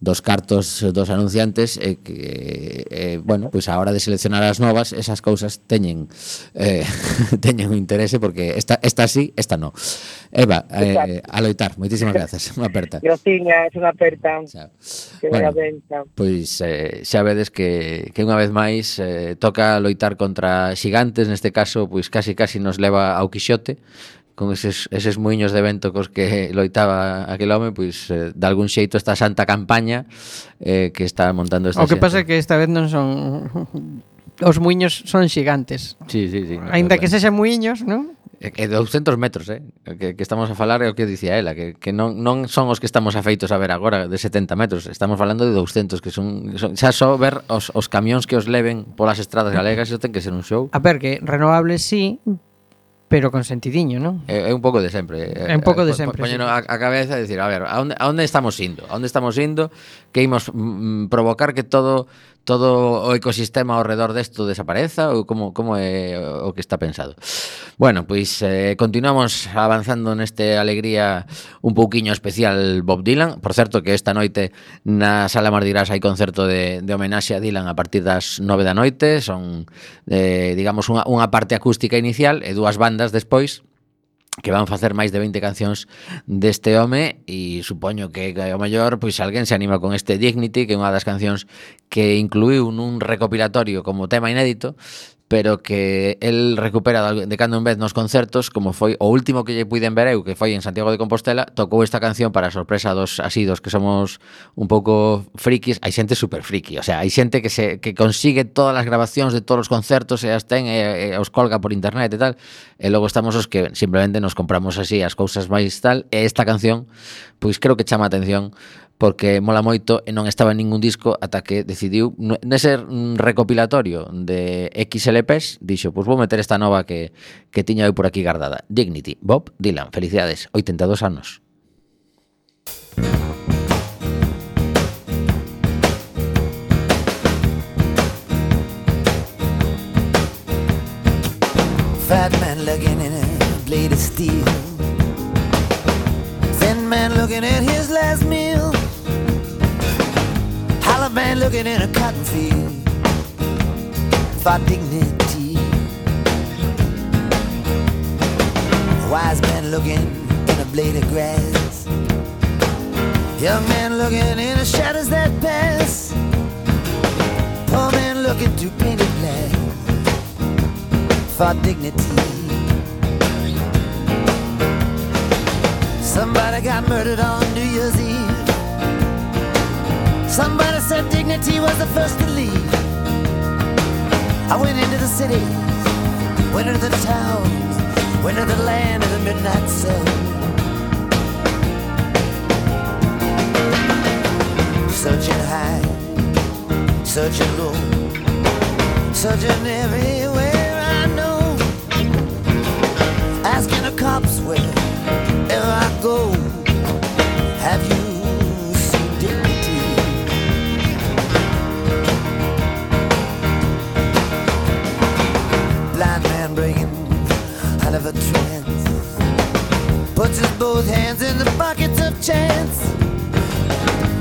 dos cartos dos anunciantes e que eh, bueno, pois pues a hora de seleccionar as novas esas cousas teñen eh, teñen un interese porque esta esta sí, esta no. Eva, eh, a loitar, moitísimas grazas, unha aperta. Graciña, é unha aperta. Xa. Que bueno, pois eh, xa vedes que, que unha vez máis eh, toca loitar contra xigantes, neste caso, pois casi casi nos leva ao Quixote, con eses, eses muiños de vento cos que loitaba aquel home, pois eh, de algún xeito esta santa campaña eh, que está montando esta O que xente. pasa é que esta vez non son os muiños son xigantes. Sí, sí, sí. Ainda que sexan muiños, non? E 200 metros, eh? Que, que estamos a falar é o que dicía ela, que, que non, non son os que estamos afeitos a ver agora de 70 metros, estamos falando de 200 que son, son xa só ver os, os camións que os leven polas estradas galegas, iso ten que ser un show. A ver, que renovables sí, Pero con sentidiño, non? É, é un pouco de sempre. Eh, é un pouco eh, de sempre. Poñeno sí. a, a cabeza e dicir, a ver, a onde, a onde estamos indo? A onde estamos indo? Que imos mm, mm provocar que todo todo o ecosistema ao redor desto desapareza ou como, como é o que está pensado. Bueno, pois eh, continuamos avanzando neste alegría un pouquiño especial Bob Dylan. Por certo que esta noite na Sala Mardirás hai concerto de, de homenaxe a Dylan a partir das nove da noite. Son, eh, digamos, unha, unha parte acústica inicial e dúas bandas despois que van facer máis de 20 cancións deste home e supoño que ao mellor pois alguén se anima con este Dignity, que é unha das cancións que incluiu nun recopilatorio como tema inédito pero que el recupera de cando en vez nos concertos, como foi o último que lle puiden ver eu, que foi en Santiago de Compostela, tocou esta canción para sorpresa dos asidos que somos un pouco frikis, hai xente super friki, o sea, hai xente que se que consigue todas as grabacións de todos os concertos e as ten e, e os colga por internet e tal, e logo estamos os que simplemente nos compramos así as cousas máis tal, e esta canción, pois creo que chama a atención porque mola moito e non estaba en ningún disco ata que decidiu nese recopilatorio de XLPs dixo, pois vou meter esta nova que, que tiña eu por aquí guardada Dignity, Bob Dylan, felicidades 82 anos. Fat man looking in a blade of steel. Thin man looking at his last looking in a cotton field for dignity. A Wise man looking in a blade of grass. Young man looking in the shadows that pass. Poor man looking through painted glass for dignity. Somebody got murdered on New Year's Eve. Somebody said dignity was the first to leave. I went into the city, went into the town, went into the land of the midnight sun. Searching high, searching low, searching everywhere I know. Asking the cops wherever puts both hands in the pockets of chance,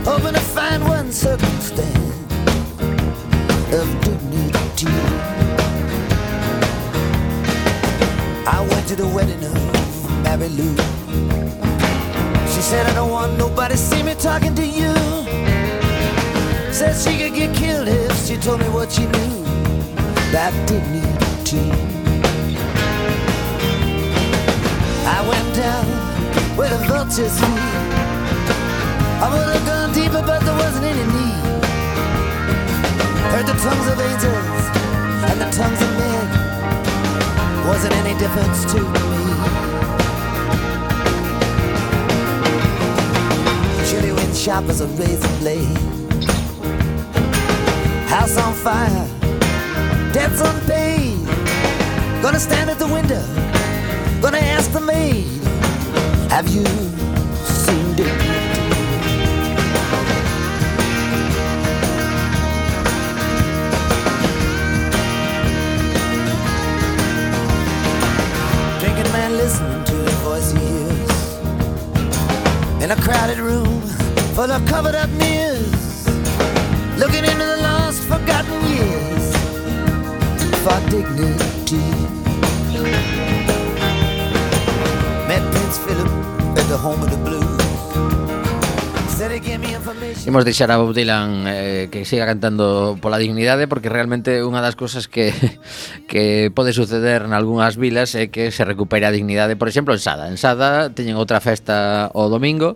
hoping to find one circumstance of dignity. I went to the wedding of Mary Lou. She said, I don't want nobody see me talking to you. Said she could get killed if she told me what she knew about dignity. I went down where the vultures feed. I would have gone deeper, but there wasn't any need. Heard the tongues of angels and the tongues of men wasn't any difference to me. Chilly wind sharp as a razor blade. House on fire, debts unpaid. Gonna stand at the window, gonna ask the maid, Have you seen it? Drinking man listening to the voice he hears In a crowded room full of covered up mirrors Looking into the lost forgotten years. For dignity Imos deixar a Bob Dylan eh, que siga cantando pola dignidade porque realmente unha das cousas que que pode suceder en algunhas vilas é que se recupere a dignidade, por exemplo, en Sada. En Sada teñen outra festa o domingo.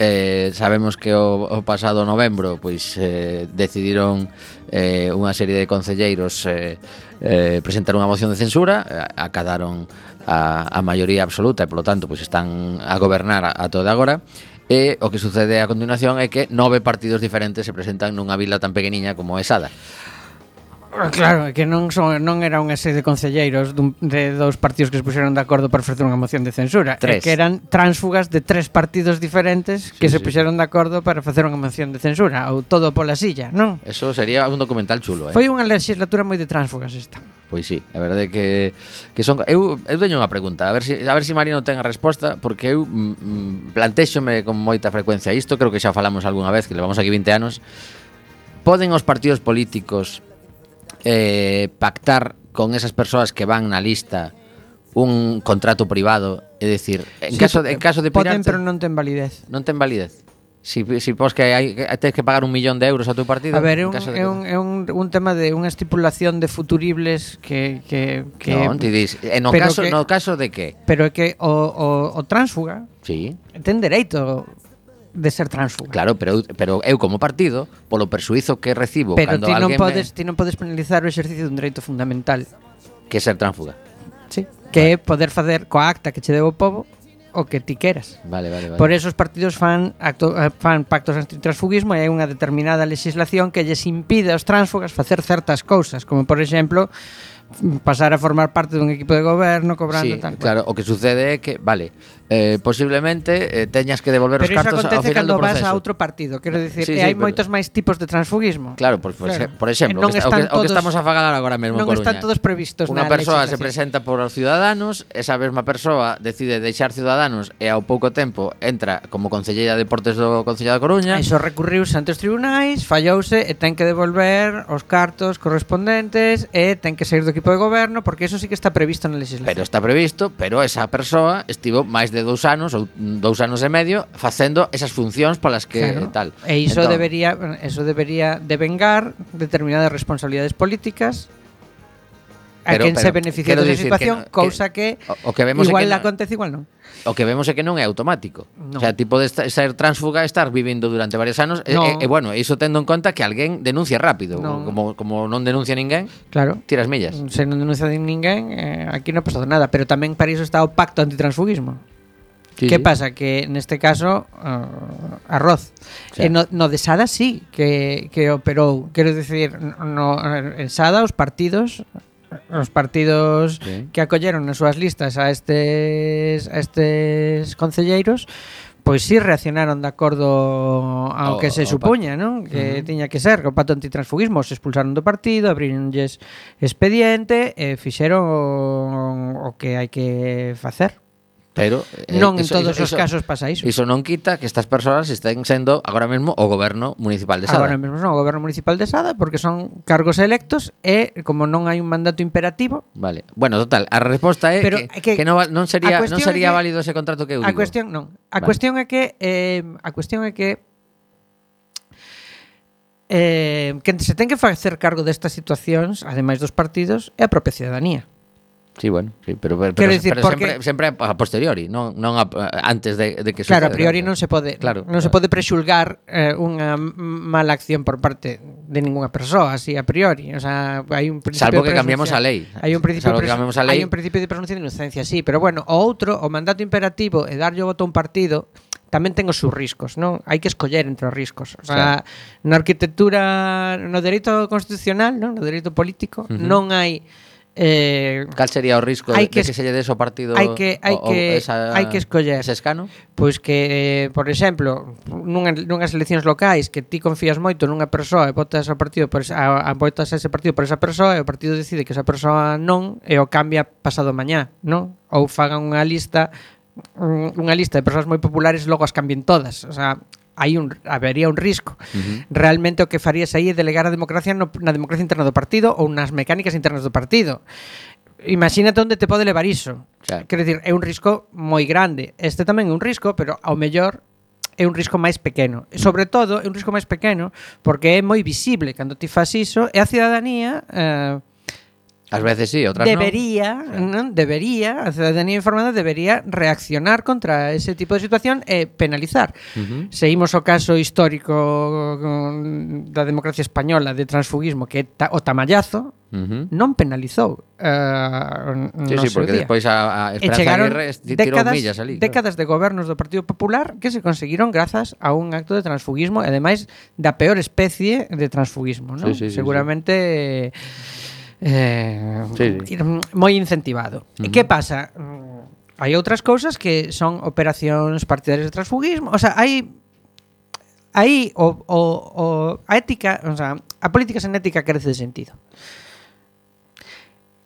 Eh, sabemos que o, o pasado novembro pois eh, decidiron eh, unha serie de concelleiros eh, eh, presentar unha moción de censura, eh, acadaron a, a maioría absoluta e, polo tanto, pois están a gobernar a, a toda agora. E o que sucede a continuación é que nove partidos diferentes se presentan nunha vila tan pequeniña como é Sada. Ah, claro, que non son non era unha serie de concelleiros dun, de dous partidos que se puxeron de acordo para facer unha moción de censura, tres. que eran tránsfugas de tres partidos diferentes que sí, se sí. puxeron de acordo para facer unha moción de censura, ou todo pola silla, non? Eso sería un documental chulo, eh. Foi unha legislatura moi de tránsfugas esta. Pois sí, a verdade é que, que son eu, eu teño unha pregunta, a ver se si, a ver se si Marino ten a resposta, porque eu mm, mm plantexome con moita frecuencia isto, creo que xa falamos algunha vez que levamos aquí 20 anos. Poden os partidos políticos eh, pactar con esas persoas que van na lista un contrato privado, é dicir, en sí, caso en caso de pirarte, pero non ten validez. Non ten validez. Si, si pos que hai, tens que pagar un millón de euros a tu partido A ver, é un, de... é un, é un, un tema de unha estipulación de futuribles que... que, que non, ti dis, e no, caso, que, no caso de que? Pero é que o, o, o tránsfuga sí. ten dereito de ser transfuga. Claro, pero pero eu como partido, polo persuizo que recibo pero cando ti non alguén podes me... ti non podes penalizar o exercicio dun dereito fundamental que é ser transfuga. Sí, que vale. é poder facer coa acta que che deu o povo o que ti queras. Vale, vale, vale. Por eso os partidos fan, acto, eh, fan pactos antitransfugismo e hai unha determinada legislación que lles impide aos tránsfugas facer certas cousas, como por exemplo pasar a formar parte dun equipo de goberno cobrando sí, tal. Claro, o que sucede é que, vale, eh, posiblemente eh, teñas que devolver Pero os cartos ao final do proceso. Pero iso acontece cando vas a outro partido, quero dicir, sí, sí, hai pero... moitos máis tipos de transfugismo. Claro, por, por, claro. por exemplo, non o que, está, o, que, todos, o que estamos a falar agora mesmo Non Coruña. están todos previstos Unha persoa se presenta por os ciudadanos, esa mesma persoa decide deixar ciudadanos e ao pouco tempo entra como concelleira de deportes do Concello da Coruña. Iso recurriu ante os tribunais, fallouse e ten que devolver os cartos correspondentes e ten que sair do equipo de goberno, porque eso sí que está previsto na legislación. Pero está previsto, pero esa persoa estivo máis de dous anos ou dous anos e medio facendo esas funcións polas que claro. tal. E iso entón, debería eso debería devengar determinadas responsabilidades políticas pero, a quen pero, se beneficia desa situación, que no, cousa que, o, o que vemos igual é que no, acontece, igual non. O que vemos é que non é automático. No. O sea, tipo de estar, ser transfuga, estar vivindo durante varios anos, no. e, e, bueno, iso tendo en conta que alguén denuncia rápido, no. como como non denuncia ninguén. Claro. Tiras millas. Se non denuncia ninguén, eh, aquí non ha pasado nada, pero tamén para iso está o pacto antitransfugismo. Sí, que sí. pasa? Que neste caso uh, arroz. Sí. E no, no de Sada sí que, que operou. Quero dicir, no, en Sada os partidos os partidos Bien. que acolleron nas súas listas a estes a estes concelleiros pois si sí reaccionaron de acordo ao que se supoña, non? Que uh -huh. tiña que ser, que o pato antitransfugismo se expulsaron do partido, abrironlles expediente e fixeron o, o que hai que facer. Pero eh, non eso, en todos iso, os casos pasa iso. Iso non quita que estas persoas estén sendo agora mesmo o goberno municipal de Sada. Agora mesmo non o goberno municipal de Sada porque son cargos electos e como non hai un mandato imperativo. Vale. Bueno, total, a resposta é Pero, que, que, que non, non sería non sería que, válido ese contrato que eu digo. A cuestión non. A vale. cuestión é que eh, a cuestión é que eh, que se ten que facer cargo destas situacións, ademais dos partidos, é a propia cidadanía. Sí, bueno, sí, pero, pero, pero, decir, pero porque... sempre, sempre a posteriori, non, non a, antes de, de que suceda. Claro, a priori non se pode claro, non claro. se pode prexulgar eh, unha mala acción por parte de ningunha persoa, así a priori, o sea, hai un principio Salvo que cambiamos a lei. Hai un principio Salvo que cambiamos a lei. Hai un principio de presunción de inocencia, sí, pero bueno, o outro, o mandato imperativo e darlle o voto a un partido tamén ten os seus riscos, non? Hai que escoller entre os riscos. O sea, claro. na arquitectura, no dereito constitucional, non? no dereito político, uh -huh. non hai Eh, Cal sería o risco de que, de que se lle des o partido hai que, hai o, que, esa, hai que escoller ese escano? Pois que, eh, por exemplo, nunha, nunhas eleccións locais que ti confías moito nunha persoa e votas ao partido por, a, a, votas ese partido por esa persoa e o partido decide que esa persoa non e o cambia pasado mañá, non? Ou fagan unha lista unha lista de persoas moi populares logo as cambien todas, o sea, hai un habería un risco. Uh -huh. Realmente o que farías aí é delegar a democracia no, na democracia interna do partido ou nas mecánicas internas do partido. Imagínate onde te pode levar iso. Claro. Quero dicir, é un risco moi grande. Este tamén é un risco, pero ao mellor é un risco máis pequeno. Sobre todo, é un risco máis pequeno porque é moi visible cando ti fas iso e a cidadanía eh, Ás veces sí, outras debería, non. Debería, a cidadanía informada debería reaccionar contra ese tipo de situación e penalizar. Uh -huh. Seguimos o caso histórico da democracia española de transfugismo que ta, o tamallazo uh -huh. non penalizou. Uh, sí, sí, porque día. despois a, a Esperanza Aguirre tirou millas ali. Claro. Décadas de gobernos do Partido Popular que se conseguiron grazas a un acto de transfugismo e ademais da peor especie de transfugismo, non? Sí, sí, Seguramente sí, sí eh, sí, sí. moi incentivado. Uh -huh. E que pasa? Mm, hai outras cousas que son operacións partidarias de transfugismo, o sea, hai aí o, o, o a ética, o sea, a política sen ética carece de sentido.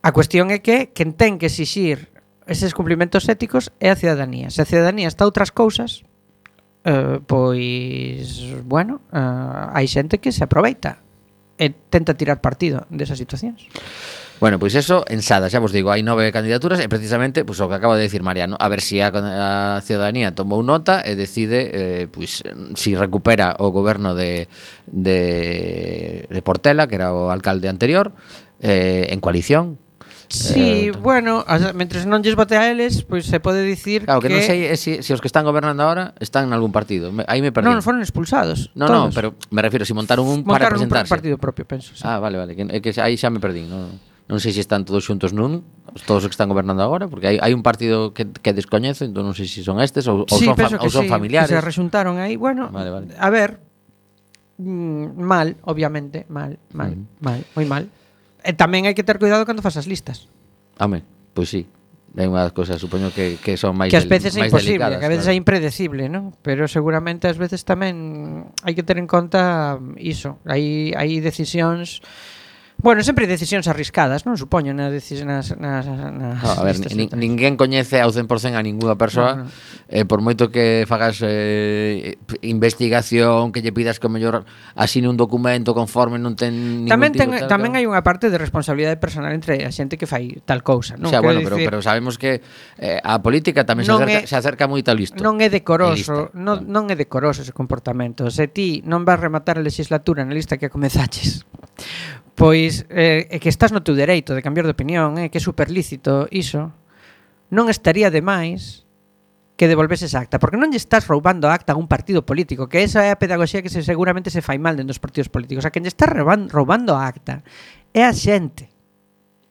A cuestión é que quen ten que exixir eses cumplimentos éticos é a cidadanía. Se a cidadanía está a outras cousas, eh, pois, bueno, eh, hai xente que se aproveita e tenta tirar partido desas situacións. Bueno, pois pues eso, en Sada, xa vos digo, hai nove candidaturas e precisamente pois, pues, o que acaba de decir Mariano, a ver se si a, a ciudadanía tomou nota e decide eh, pois, pues, si recupera o goberno de, de, de Portela, que era o alcalde anterior, eh, en coalición Sí, eh, bueno, o sea, mentres non lles vote a eles, pois pues, se pode dicir claro, que... Claro, que non sei se, si, se si os que están gobernando agora están en algún partido. Me, aí me perdí. Non, foron expulsados. Non, non, pero me refiero, si montaron un montaron para presentarse. Montaron un partido propio, penso. Sí. Ah, vale, vale, que, que aí xa me perdí. Non, non sei se si están todos xuntos nun, todos os que están gobernando agora, porque hai, hai un partido que, que descoñezo, entón non sei se si son estes ou, sí, ou son, fam, ou son sí, familiares. Que se rexuntaron aí, bueno, vale, vale. a ver, mm, mal, obviamente, mal, mal, mm. mal, moi mal. E tamén hai que ter cuidado cando fas as listas. Home, pois sí. É unha das cousas, supoño que, que son máis Que ás veces é imposible, delicadas, que a veces claro. é impredecible, ¿no? pero seguramente ás veces tamén hai que ter en conta iso. Hai, hai decisións Bueno, sempre decisións arriscadas, non supoño na decisións nas, nas, nas no, a ver, ni, ninguén coñece ao 100% a ningunha persoa no, no. Eh, por moito que fagas eh, investigación, que lle pidas que o mellor asine un documento conforme non ten ningún Tamén ten, tal, tamén hai unha parte de responsabilidade personal entre a xente que fai tal cousa, non? O sea, Quero bueno, decir, pero, pero sabemos que eh, a política tamén se acerca, é, se acerca moito a listo. Non é decoroso, lista, non, non é decoroso ese comportamento. Se ti non vas rematar a legislatura na lista que comezaches Pois eh, é que estás no teu dereito de cambiar de opinión, eh, que é super lícito iso. Non estaría de máis que devolveses a acta, porque non lle estás roubando a acta a un partido político, que esa é a pedagogía que se seguramente se fai mal dentro dos partidos políticos. A quen lle estás roubando a acta é a xente.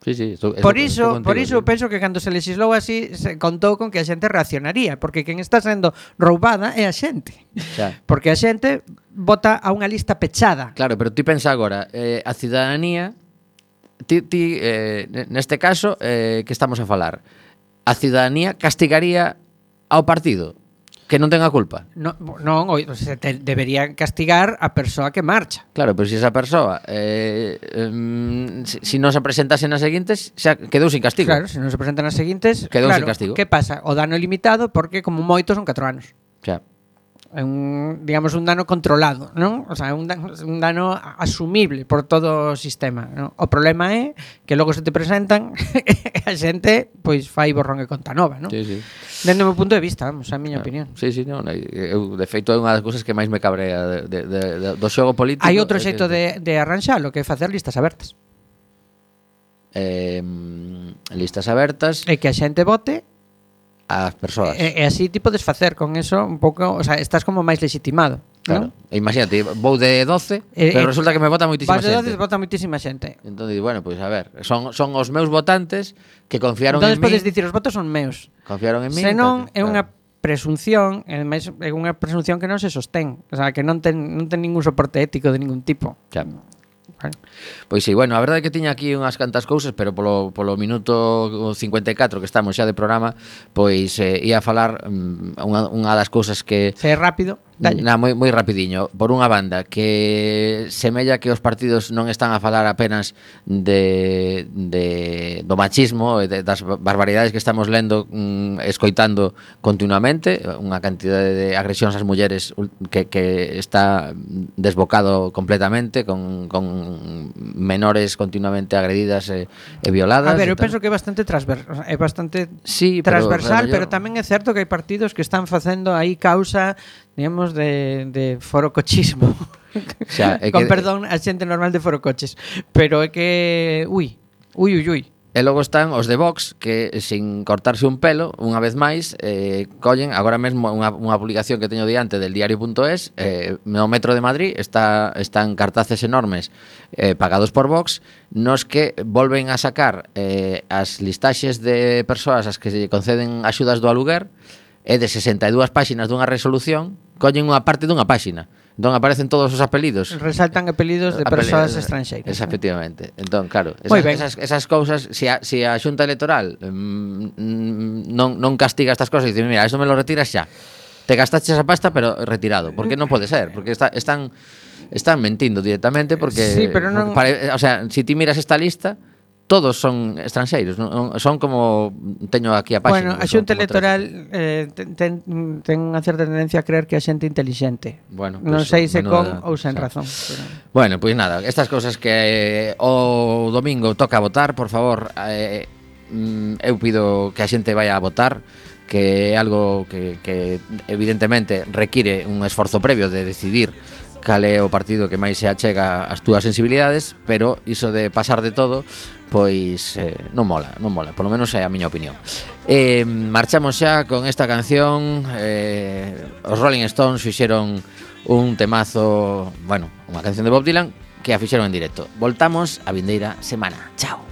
Sí, sí, eso, eso, por iso, contigo, por iso sí. penso que cando se legislou así se contou con que a xente reaccionaría, porque quen está sendo roubada é a xente. Xa. Porque a xente vota a unha lista pechada. Claro, pero ti pensa agora, eh, a cidadanía ti, ti eh, neste caso eh, que estamos a falar, a cidadanía castigaría ao partido que non ten a culpa. No, non, o, se te, debería castigar a persoa que marcha. Claro, pero se si esa persoa eh, eh, se si, si non se presentase nas seguintes, xa quedou sin castigo. Claro, se si non se presentan nas seguintes, quedou claro, sin castigo. Que pasa? O dano é limitado porque como moito son 4 anos. Xa é un, digamos, un dano controlado, non? O sea, un dano, un dano asumible por todo o sistema, non? O problema é que logo se te presentan e a xente pois fai borrón e conta nova, non? Sí, sí. Dende o meu punto de vista, vamos, a miña ah, opinión. Sí, sí, non, eu de feito é unha das cousas que máis me cabrea de, de, de, de, do xogo político. Hai outro xeito de, de arranxalo que é facer listas abertas. Eh, listas abertas. E que a xente vote ás persoas. E, e así ti podes facer con eso un pouco, o sea, estás como máis legitimado. Claro. ¿no? E imagínate, vou de 12, eh, pero eh, resulta que me vota moitísima vas xente. de 12 vota moitísima xente. Entón, bueno, pois pues, a ver, son, son os meus votantes que confiaron Entonces, en mí. Entón, podes dicir, os votos son meus. Confiaron en mí. Senón, é claro. unha presunción, e ademais é unha presunción que non se sostén, o sea, que non ten non ten ningún soporte ético de ningún tipo. Claro. Vale? Pois sí, bueno, a verdade é que tiña aquí unhas cantas cousas, pero polo, polo minuto 54 que estamos xa de programa, pois eh, ia a falar mm, unha, unha das cousas que... Se é rápido, dalle. Na, moi, moi rapidiño. Por unha banda, que semella que os partidos non están a falar apenas de, de do machismo e de, das barbaridades que estamos lendo, mm, escoitando continuamente, unha cantidade de agresións ás mulleres que, que está desbocado completamente con, con menores continuamente agredidas e, e violadas. A ver, eu penso que é bastante transversal, é bastante sí, transversal, pero, pero, yo... pero tamén é certo que hai partidos que están facendo aí causa, digamos, de, de forocochismo. O sea, é que... Con perdón a xente normal de forocoches, pero é que, ui, ui, ui, ui. E logo están os de Vox que sin cortarse un pelo, unha vez máis, eh, collen agora mesmo unha, unha publicación que teño diante del diario.es, eh, no metro de Madrid está están cartaces enormes eh, pagados por Vox, nos que volven a sacar eh, as listaxes de persoas as que se conceden axudas do aluguer, e de 62 páxinas dunha resolución, collen unha parte dunha páxina. Non aparecen todos os apelidos. Resaltan apelidos de persoas estranxeiras. Eh. Esa, efectivamente. Entón, claro, esas, esas, esas cousas, se si a, si a xunta electoral mm, mm non, non castiga estas cousas, e dice, mira, isto me lo retiras xa. Te gastaste esa pasta, pero retirado. Porque non pode ser, porque está, están están mentindo directamente porque, sí, pero non... porque pare, o sea, si ti miras esta lista, todos son estranxeiros, non? son como teño aquí a páxina. Bueno, a Xunta Electoral eh, ten, ten unha certa tendencia a creer que a xente intelixente. Bueno, pues, non sei se con eh, ou sen razón. Pero... Bueno, pois pues nada, estas cousas que eh, o domingo toca votar, por favor, eh, mm, eu pido que a xente vaya a votar que é algo que, que evidentemente require un esforzo previo de decidir cal é o partido que máis se achega ás túas sensibilidades, pero iso de pasar de todo, pois eh, non mola, non mola, polo menos é a miña opinión. Eh, marchamos xa con esta canción, eh, os Rolling Stones fixeron un temazo, bueno, unha canción de Bob Dylan que a fixeron en directo. Voltamos a vindeira semana. Chao.